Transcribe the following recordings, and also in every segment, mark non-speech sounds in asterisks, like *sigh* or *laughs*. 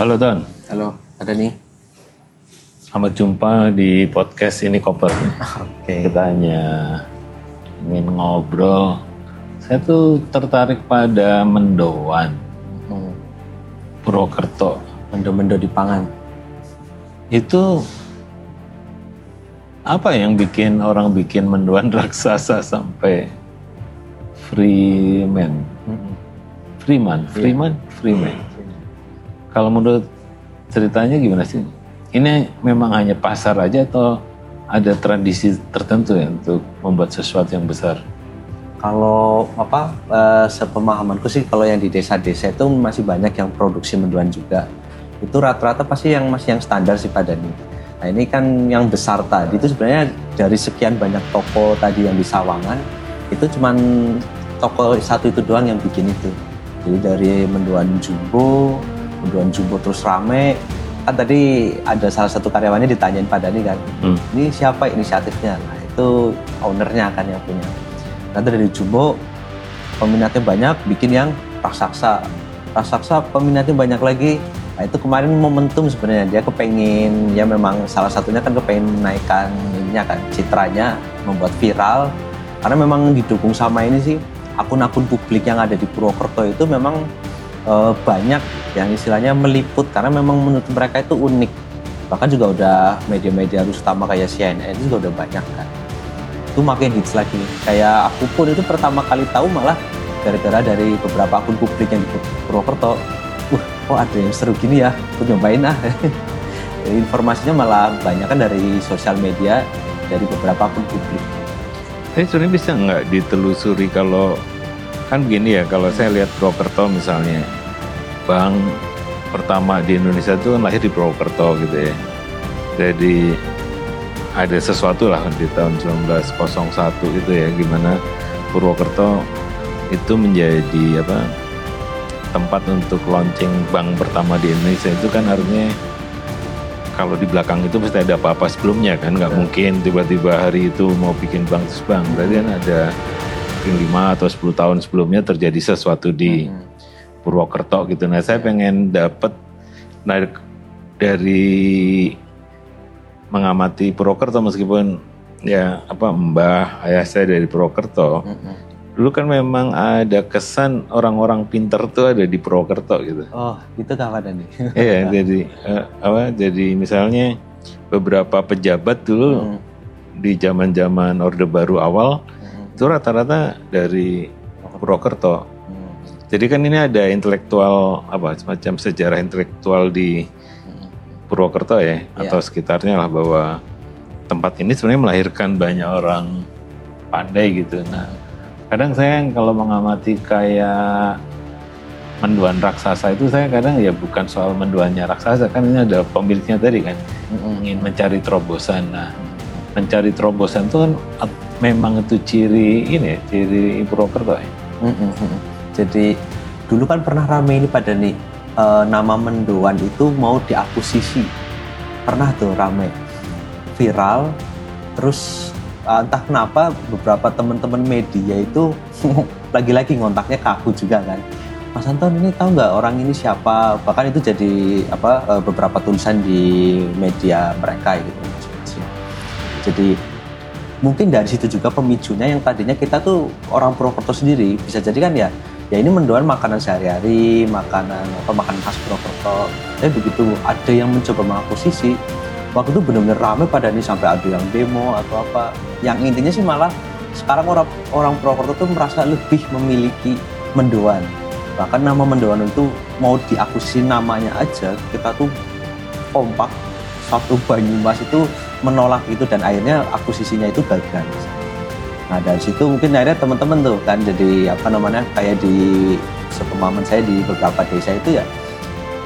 Halo Don, Halo, ada nih. selamat jumpa di podcast ini Koper. Oke. Kita hanya ingin ngobrol. Saya tuh tertarik pada mendoan, Hmm. Purwokerto. Mendo-mendo di pangan. Itu apa yang bikin orang bikin mendoan *laughs* raksasa sampai Freeman? Hmm. Freeman, Freeman, Freeman. Kalau menurut ceritanya gimana sih? Ini memang hanya pasar aja atau ada tradisi tertentu ya untuk membuat sesuatu yang besar? Kalau apa eh, sepemahamanku sih kalau yang di desa-desa itu masih banyak yang produksi mendoan juga. Itu rata-rata pasti yang masih yang standar sih pada nih. Nah ini kan yang besar tadi itu sebenarnya dari sekian banyak toko tadi yang di Sawangan itu cuman toko satu itu doang yang bikin itu. Jadi dari mendoan jumbo, mendoan jumbo terus rame. Kan tadi ada salah satu karyawannya ditanyain pada nih kan, Hmm. ini siapa inisiatifnya? Nah itu ownernya kan yang punya. Nanti dari Jumbo peminatnya banyak, bikin yang raksasa. Raksasa peminatnya banyak lagi. Nah itu kemarin momentum sebenarnya dia kepengen ya memang salah satunya kan kepengen menaikkan ininya kan citranya, membuat viral. Karena memang didukung sama ini sih akun-akun publik yang ada di Purwokerto itu memang eh, banyak yang istilahnya meliput karena memang menurut mereka itu unik. Bahkan juga udah media-media harus utama kayak CNN itu juga udah banyak kan itu makin hits lagi. Kayak aku pun itu pertama kali tahu malah gara-gara dari beberapa akun publik yang di Purwokerto. Wah, kok ada yang seru gini ya? Aku nyobain ah. *laughs* Informasinya malah banyak kan dari sosial media, dari beberapa akun publik. Saya sebenarnya bisa nggak ditelusuri kalau kan begini ya kalau saya lihat Purwokerto misalnya bank pertama di Indonesia itu kan lahir di Purwokerto gitu ya. Jadi ada sesuatu lah di tahun 1901 itu ya gimana Purwokerto itu menjadi apa tempat untuk launching bank pertama di Indonesia itu kan artinya kalau di belakang itu pasti ada apa-apa sebelumnya kan nggak mungkin tiba-tiba hari itu mau bikin bank terus bank berarti kan ada mungkin 5 atau 10 tahun sebelumnya terjadi sesuatu di Hmm. Purwokerto gitu nah saya pengen dapat nah, dari mengamati Purwokerto meskipun ya apa mbah ayah saya dari Purwokerto Mm-mm. dulu kan memang ada kesan orang-orang pinter tuh ada di Purwokerto gitu Oh, itu kapan nih? *laughs* Iya, jadi eh, apa? Jadi misalnya beberapa pejabat dulu Hmm. di zaman-zaman Orde Baru awal Hmm. Itu rata-rata dari Purwokerto. Hmm. Jadi kan ini ada intelektual apa semacam sejarah intelektual di. Purwokerto ya atau sekitarnya lah bahwa tempat ini sebenarnya melahirkan banyak orang pandai gitu. Nah, kadang saya kalau mengamati kayak menduan raksasa itu saya kadang ya bukan soal menduannya raksasa kan ini ada pemiliknya tadi kan ingin mencari terobosan. Nah, mencari terobosan itu kan memang itu ciri ini ciri Purwokerto ya. Mm-mm. Jadi dulu kan pernah rame ini pada nih eh, nama mendoan itu mau diakuisisi. Pernah tuh rame viral. Terus eh, entah kenapa beberapa teman-teman media itu *laughs* lagi-lagi ngontaknya ke aku juga kan. Mas Anton ini tahu nggak orang ini siapa? Bahkan itu jadi apa eh, beberapa tulisan di media mereka gitu. Jadi mungkin dari situ juga pemicunya yang tadinya kita tuh orang Purwokerto sendiri. Bisa jadi kan ya ya ini mendoan makanan sehari-hari makanan apa makanan khas Purwokerto. Tapi begitu ada yang mencoba mengakuisisi waktu itu benar-benar ramai pada ini sampai ada yang demo atau apa. Yang intinya sih malah sekarang orang orang Purwokerto tuh merasa lebih memiliki mendoan. Bahkan nama mendoan itu mau diakuisisi namanya aja kita tuh kompak. Satu Banyumas itu menolak itu dan akhirnya akuisisinya itu gagal. Nah dari situ mungkin akhirnya teman-teman tuh kan jadi apa namanya kayak di sepemahaman saya di beberapa desa itu ya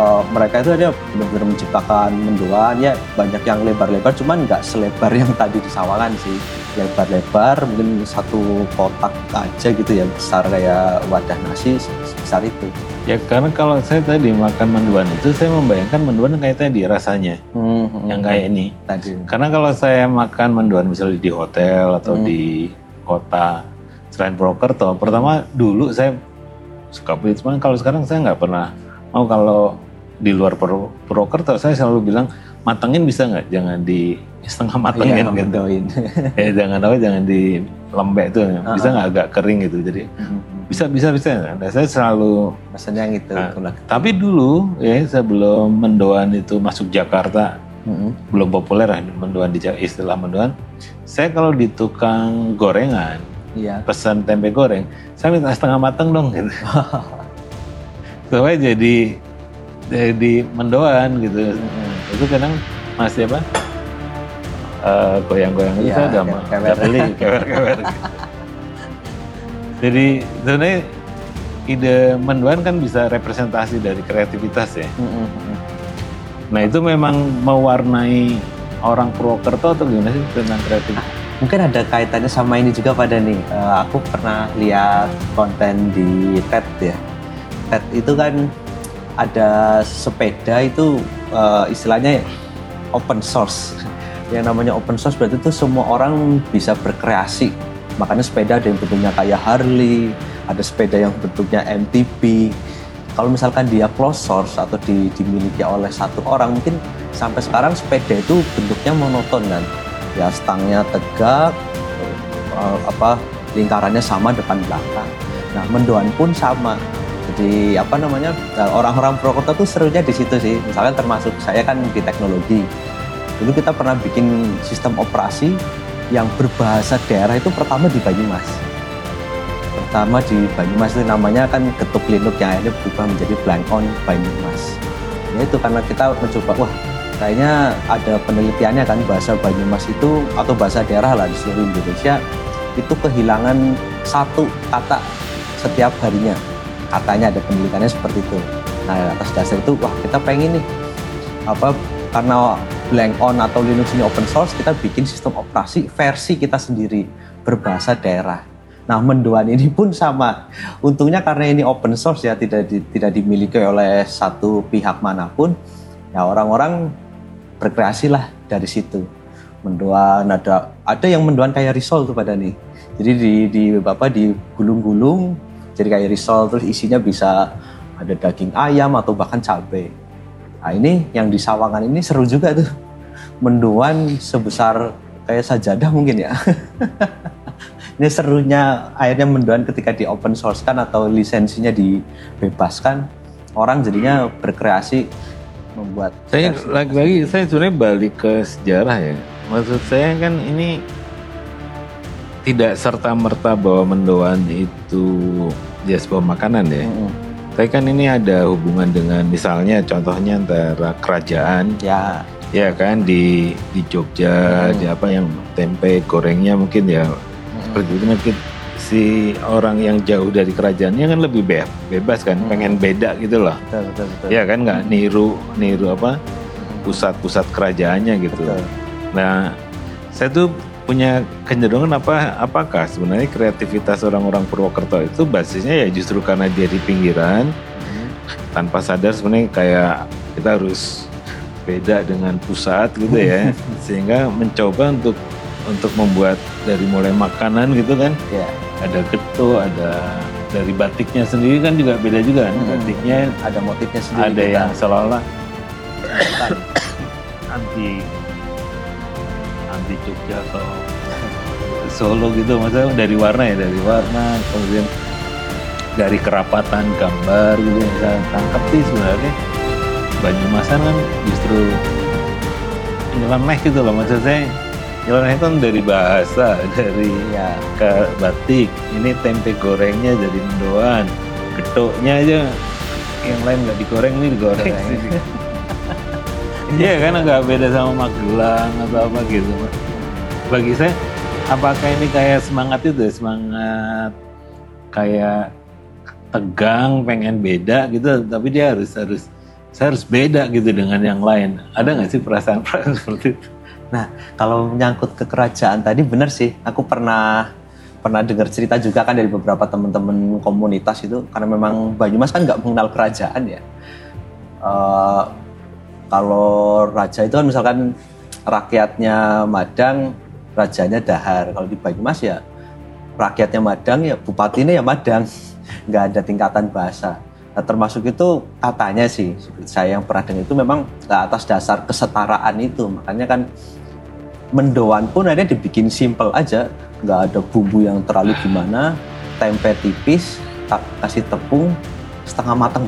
eh, mereka itu ada benar-benar menciptakan mendoan ya banyak yang lebar-lebar cuman nggak selebar yang tadi di Sawangan sih lebar-lebar mungkin satu kotak aja gitu ya besar kayak wadah nasi sebesar itu. Ya karena kalau saya tadi makan menduan itu saya membayangkan menduan kayak tadi rasanya Hmm, yang kayak ini. tadi. Karena kalau saya makan menduan misalnya di hotel atau Hmm. di kota selain Purwokerto, pertama dulu saya suka beli, cuman kalau sekarang saya nggak pernah mau kalau di luar Pur- Purwokerto saya selalu bilang matangin bisa nggak jangan di setengah matangin Iya, gitu mendoin. *laughs* eh jangan apa jangan di lembek tuh bisa nggak agak kering gitu jadi bisa bisa bisa nah, saya selalu Maksudnya yang itu. Nah. tapi dulu ya sebelum mendoan itu masuk Jakarta Mm-mm. belum populer lah mendoan di istilah mendoan saya kalau di tukang gorengan Iya. pesan tempe goreng saya minta setengah matang dong gitu *laughs* supaya jadi jadi mendoan gitu Mm-mm. itu kadang masih apa Eh, goyang-goyang itu Iya, saya udah kewer- beli kewer-kewer gitu. jadi sebenarnya ide mendoan kan bisa representasi dari kreativitas ya nah itu memang mewarnai orang Purwokerto atau gimana sih tentang kreativitas Mungkin ada kaitannya sama ini juga pada nih. Eh, aku pernah lihat konten di TED ya. TED itu kan ada sepeda itu eh, istilahnya open source. Yang namanya open source berarti itu semua orang bisa berkreasi. Makanya sepeda ada yang bentuknya kayak Harley, ada sepeda yang bentuknya MTB. Kalau misalkan dia closed source atau di- dimiliki oleh satu orang, mungkin sampai sekarang sepeda itu bentuknya monoton kan? Ya stangnya tegak eh, apa lingkarannya sama depan belakang. Nah mendoan pun sama. Jadi apa namanya eh, orang-orang Purwokerto tuh serunya di situ sih. Misalkan termasuk saya kan di teknologi dulu kita pernah bikin sistem operasi yang berbahasa daerah itu pertama di Banyumas. Pertama di Banyumas itu namanya kan ketuk linuk yang akhirnya berubah menjadi blank on Banyumas. Ya itu karena kita mencoba wah kayaknya ada penelitiannya kan bahasa Banyumas itu atau bahasa daerah lah di seluruh Indonesia itu kehilangan satu kata setiap harinya. Katanya ada penelitiannya seperti itu. Nah atas dasar itu wah kita pengen nih apa karena blank on atau Linux ini open source kita bikin sistem operasi versi kita sendiri berbahasa daerah Nah, mendoan ini pun sama. Untungnya karena ini open source ya, tidak di- tidak dimiliki oleh satu pihak mana pun. Ya orang-orang berkreasi lah dari situ. Mendoan ada ada yang mendoan kayak risol tuh pada nih. Jadi di di apa di gulung-gulung jadi kayak risol terus isinya bisa ada daging ayam atau bahkan cabai. Nah, ini yang di Sawangan ini seru juga tuh. Mendoan sebesar kayak sajadah mungkin ya. *laughs* ini serunya akhirnya mendoan ketika di open source kan atau lisensinya dibebaskan orang jadinya berkreasi membuat Saya lagi-lagi saya sebenarnya balik ke sejarah ya. Maksud saya kan ini tidak serta merta bahwa mendoan itu sebuah makanan ya. Mm-mm. Tapi kan ini ada hubungan dengan misalnya contohnya antara kerajaan ya ya kan di di Jogja Hmm. di apa yang tempe gorengnya mungkin ya seperti itu mungkin si orang yang jauh dari kerajaannya kan lebih be- bebas kan Hmm. pengen beda gitu loh. betul betul betul Ya kan nggak niru niru apa pusat-pusat kerajaannya gitu. betul Nah, saya tuh punya kecenderungan apa apakah sebenarnya kreativitas orang-orang Purwokerto itu basisnya ya justru karena dia di pinggiran Mm. tanpa sadar sebenarnya kayak kita harus beda dengan pusat gitu ya *laughs* sehingga mencoba untuk untuk membuat dari mulai makanan gitu kan ya ada getuk ada dari batiknya sendiri kan juga beda juga kan Hmm. batiknya ada motifnya sendiri ada kita. yang seolah-olah anti anti Jogja atau *laughs* Solo gitu. Maksudnya dari warna ya dari warna kemudian dari kerapatan gambar gitu yang saya tangkap sih sebenarnya. Banyumasan kan justru nyeleneh gitu loh. Maksud saya nyeleneh kan dari bahasa *laughs* dari ya ke batik. Ini tempe gorengnya jadi mendoan. Getuknya aja. Yang lain nggak digoreng ini Digoreng. Iya kan nggak beda sama Magelang atau apa gitu. Bagi saya apakah ini kayak semangat itu ya, semangat kayak tegang pengen beda gitu. Tapi dia harus harus saya harus beda gitu dengan yang lain. Ada nggak sih perasaan-perasaan *laughs* seperti itu? Kalau menyangkut ke kerajaan tadi benar sih. Aku pernah pernah dengar cerita juga kan dari beberapa teman-teman komunitas itu. Karena memang Banyumas kan nggak mengenal kerajaan ya. Eh, kalau raja itu kan misalkan rakyatnya Madang rajanya Dahar. Kalau di Banyumas ya rakyatnya Madang ya bupatinya ya Madang. *laughs* Nggak ada tingkatan bahasa. Nah, termasuk itu katanya sih, saya yang pernah dengar itu memang atas dasar kesetaraan itu. Makanya kan mendoan pun akhirnya dibikin simple aja, nggak ada bumbu yang terlalu gimana, tempe tipis, kasih tepung setengah matang.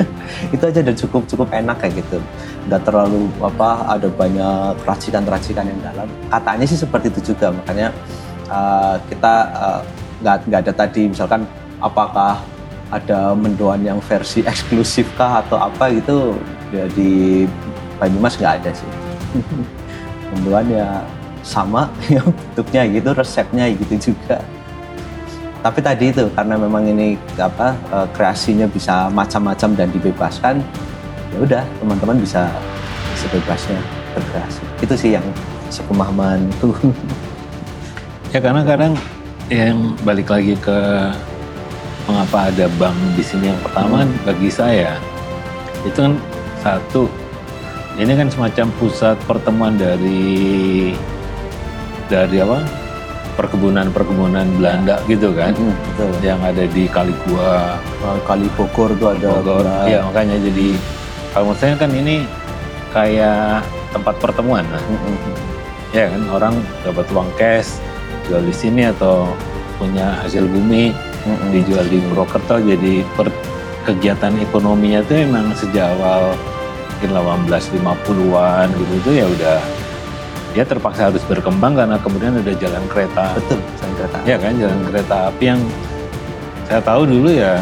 *laughs* itu aja udah cukup cukup enak kayak gitu. Nggak terlalu apa ada banyak racikan-racikan yang dalam. Katanya sih seperti itu juga, makanya uh, kita uh, nggak nggak ada tadi misalkan apakah ada mendoan yang versi eksklusif kah atau apa gitu ya di Banyumas nggak ada sih *laughs* mendoan ya sama *laughs* yang bentuknya gitu resepnya gitu juga tapi tadi itu karena memang ini apa eh, kreasinya bisa macam-macam dan dibebaskan ya udah teman-teman bisa sebebasnya berkreasi. Itu sih yang sepemahaman tuh *laughs* Ya karena kadang yang balik lagi ke mengapa ada bank di sini yang pertama kan bagi saya itu kan satu ini kan semacam pusat pertemuan dari dari apa perkebunan-perkebunan Belanda gitu kan Mm, betul. yang ada di Kali Gua Eh, Kali Bogor tuh ada Bogor. ya makanya jadi kalau menurut saya kan ini kayak tempat pertemuan nah Mm, ya kan orang dapat uang cash jual di sini atau punya hasil bumi Mm, dijual di Purwokerto jadi per, kegiatan ekonominya tuh emang sejak awal mungkin 1850-an gitu tuh ya udah dia terpaksa harus berkembang karena kemudian ada jalan kereta. Betul jalan kereta. Ya kan jalan kereta api yang saya tahu dulu ya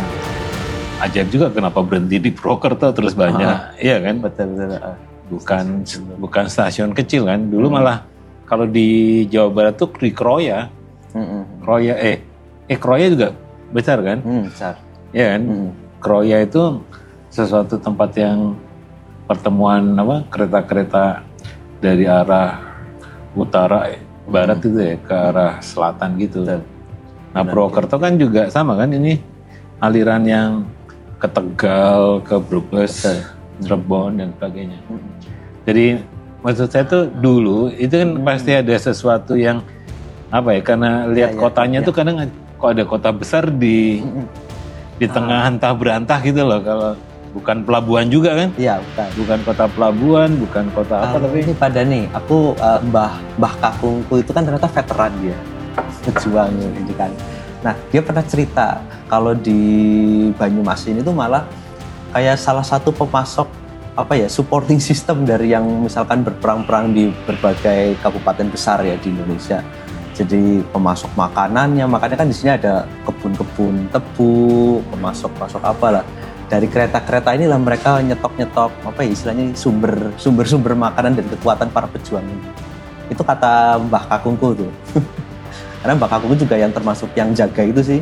ajaib juga kenapa berhenti di Purwokerto terus banyak. Iya. Kan? Betul betul. Ah. bukan bukan stasiun kecil kan? Dulu malah kalau di Jawa Barat tuh di Kroya. Mm, mm. Kroya eh eh Kroya juga besar kan? Hmm, besar. ya kan? Mm. Kroya itu sesuatu tempat yang pertemuan apa kereta-kereta dari arah utara eh, barat itu ya ke arah selatan gitu. Betul. Nah Purwokerto kan juga sama kan ini aliran yang ke Tegal, ke Brebes. Cirebon dan sebagainya. Mm. Jadi maksud saya tuh dulu itu kan pasti ada sesuatu yang apa ya karena lihat ya, kotanya ya. tuh kadang kok ada kota besar di Mm, mm. di tengah antah berantah gitu loh kalau bukan pelabuhan juga kan Iya, bukan. bukan kota pelabuhan bukan kota apa tapi ini pada nih, aku eh, Mbah Mbah Kakungku itu kan ternyata veteran dia, pejuang ini kan. Nah, dia pernah cerita kalau di Banyumas ini tuh malah kayak salah satu pemasok apa ya supporting system dari yang misalkan berperang-perang di berbagai kabupaten besar ya di Indonesia. Jadi pemasok makanannya, makanya kan di sini ada kebun-kebun tebu, pemasok-pasok apalah dari kereta-kereta inilah mereka nyetok-nyetok apa ya istilahnya sumber sumber-sumber makanan dan kekuatan para pejuang ini. Itu kata Mbah Kakungku tuh. *laughs* Karena Mbah Kakungku juga yang termasuk yang jaga itu sih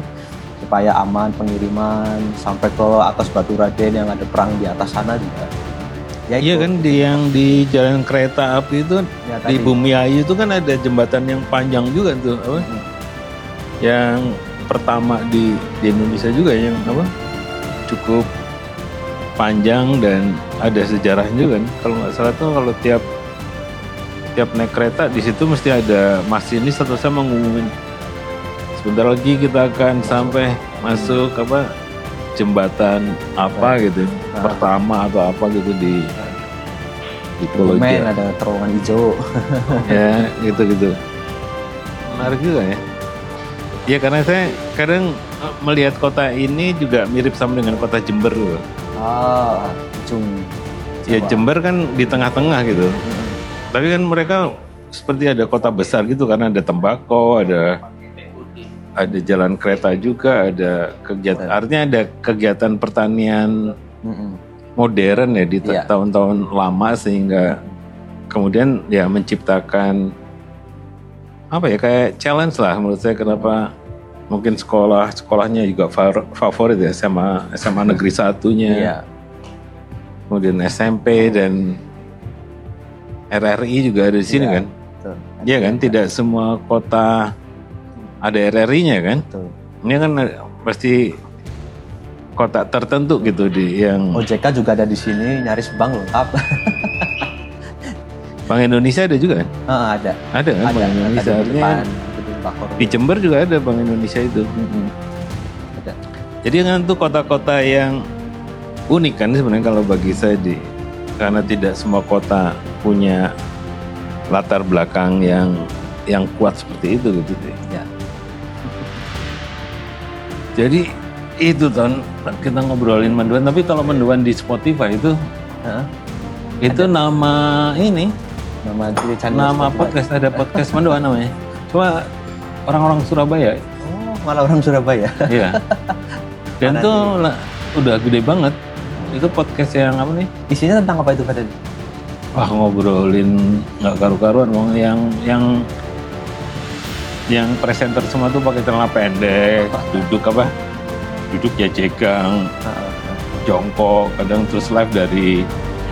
supaya aman pengiriman sampai ke atas Batu Raden yang ada perang di atas sana juga. Ya iya kan di yang di jalan kereta api itu Ya, di. Bumi Ayu itu kan ada jembatan yang panjang juga tuh apa Mm. yang pertama di di Indonesia juga yang apa cukup panjang dan ada sejarahnya juga kan kalau nggak salah tuh kalau tiap tiap naik kereta di situ mesti ada masinis atau saya mengumumin sebentar lagi kita akan sampai masuk apa jembatan apa gitu Nah. pertama atau apa gitu di di Pulau Jawa. ada terowongan hijau. *laughs* ya gitu gitu. Menarik juga ya. Ya karena saya kadang melihat kota ini juga mirip sama dengan kota Jember loh Ah, ujung. ya. Jember kan di tengah-tengah gitu Mm. tapi kan mereka seperti ada kota besar gitu karena ada tembakau ada ada jalan kereta juga ada kegiatan Betul. artinya ada kegiatan pertanian Mm-mm. modern ya di Iya. tahun-tahun lama sehingga kemudian ya menciptakan apa ya kayak challenge lah menurut saya kenapa mungkin sekolah sekolahnya juga fa- favorit ya SMA SMA negeri satunya Iya. kemudian SMP dan RRI juga ada di sini Iya. kan Betul. Iya kan tidak semua kota ada RRI-nya kan Betul. ini kan pasti kota tertentu gitu di yang OJK juga ada di sini, nyaris bank lengkap. Bank Indonesia ada juga kan Ah, ada. ada kan ada. Bank Indonesia ada artinya Bakor. di Jember juga ada Bank Indonesia itu Mm-mm. Ada. jadi kan tuh kota-kota yang unik kan sebenarnya kalau bagi saya di karena tidak semua kota punya latar belakang yang yang kuat seperti itu gitu deh. Ya. *laughs* Jadi itu tahun kita ngobrolin menduan tapi kalau menduan di Spotify itu Heeh. itu nama ini Nama nama Spotify. podcast ada podcast menduan namanya. Cuma orang-orang Surabaya Oh, malah orang Surabaya. Iya. *laughs* Dan Mana tuh lah, udah gede banget. Itu podcast yang apa nih? Isinya tentang apa itu Pak? Wah ngobrolin nggak karu-karuan, Wong. yang yang yang presenter semua tuh pakai celana pendek, duduk apa? Duduk ya jegang, jongkok, kadang terus live dari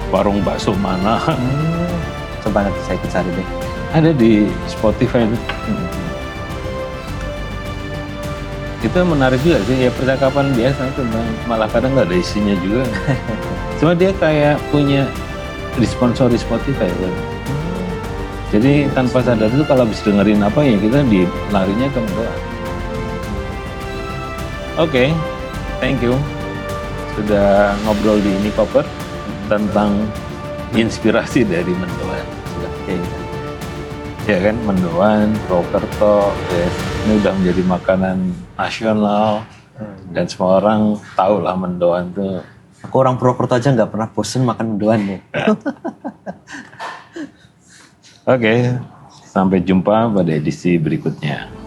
warung bakso mana. Hmm. Coba nanti saya ikut cari deh. Ada di Spotify. Hmm. Itu menarik juga sih, ya percakapan biasa tentang malah kadang nggak ada isinya juga. *laughs* Cuma dia kayak punya disponsori Spotify kan. Jadi tanpa sadar itu kalau habis dengerin apa ya kita di larinya ke. Oke, thank you sudah ngobrol di ini koper tentang inspirasi dari mendoan. Sudah. Oke. Ya kan, mendoan, Prokerto, yes. ini udah menjadi makanan nasional dan semua orang tahu lah mendoan tuh Aku orang Purwokerto aja nggak pernah bosen makan mendoan nih. *laughs* Oke, sampai jumpa pada edisi berikutnya.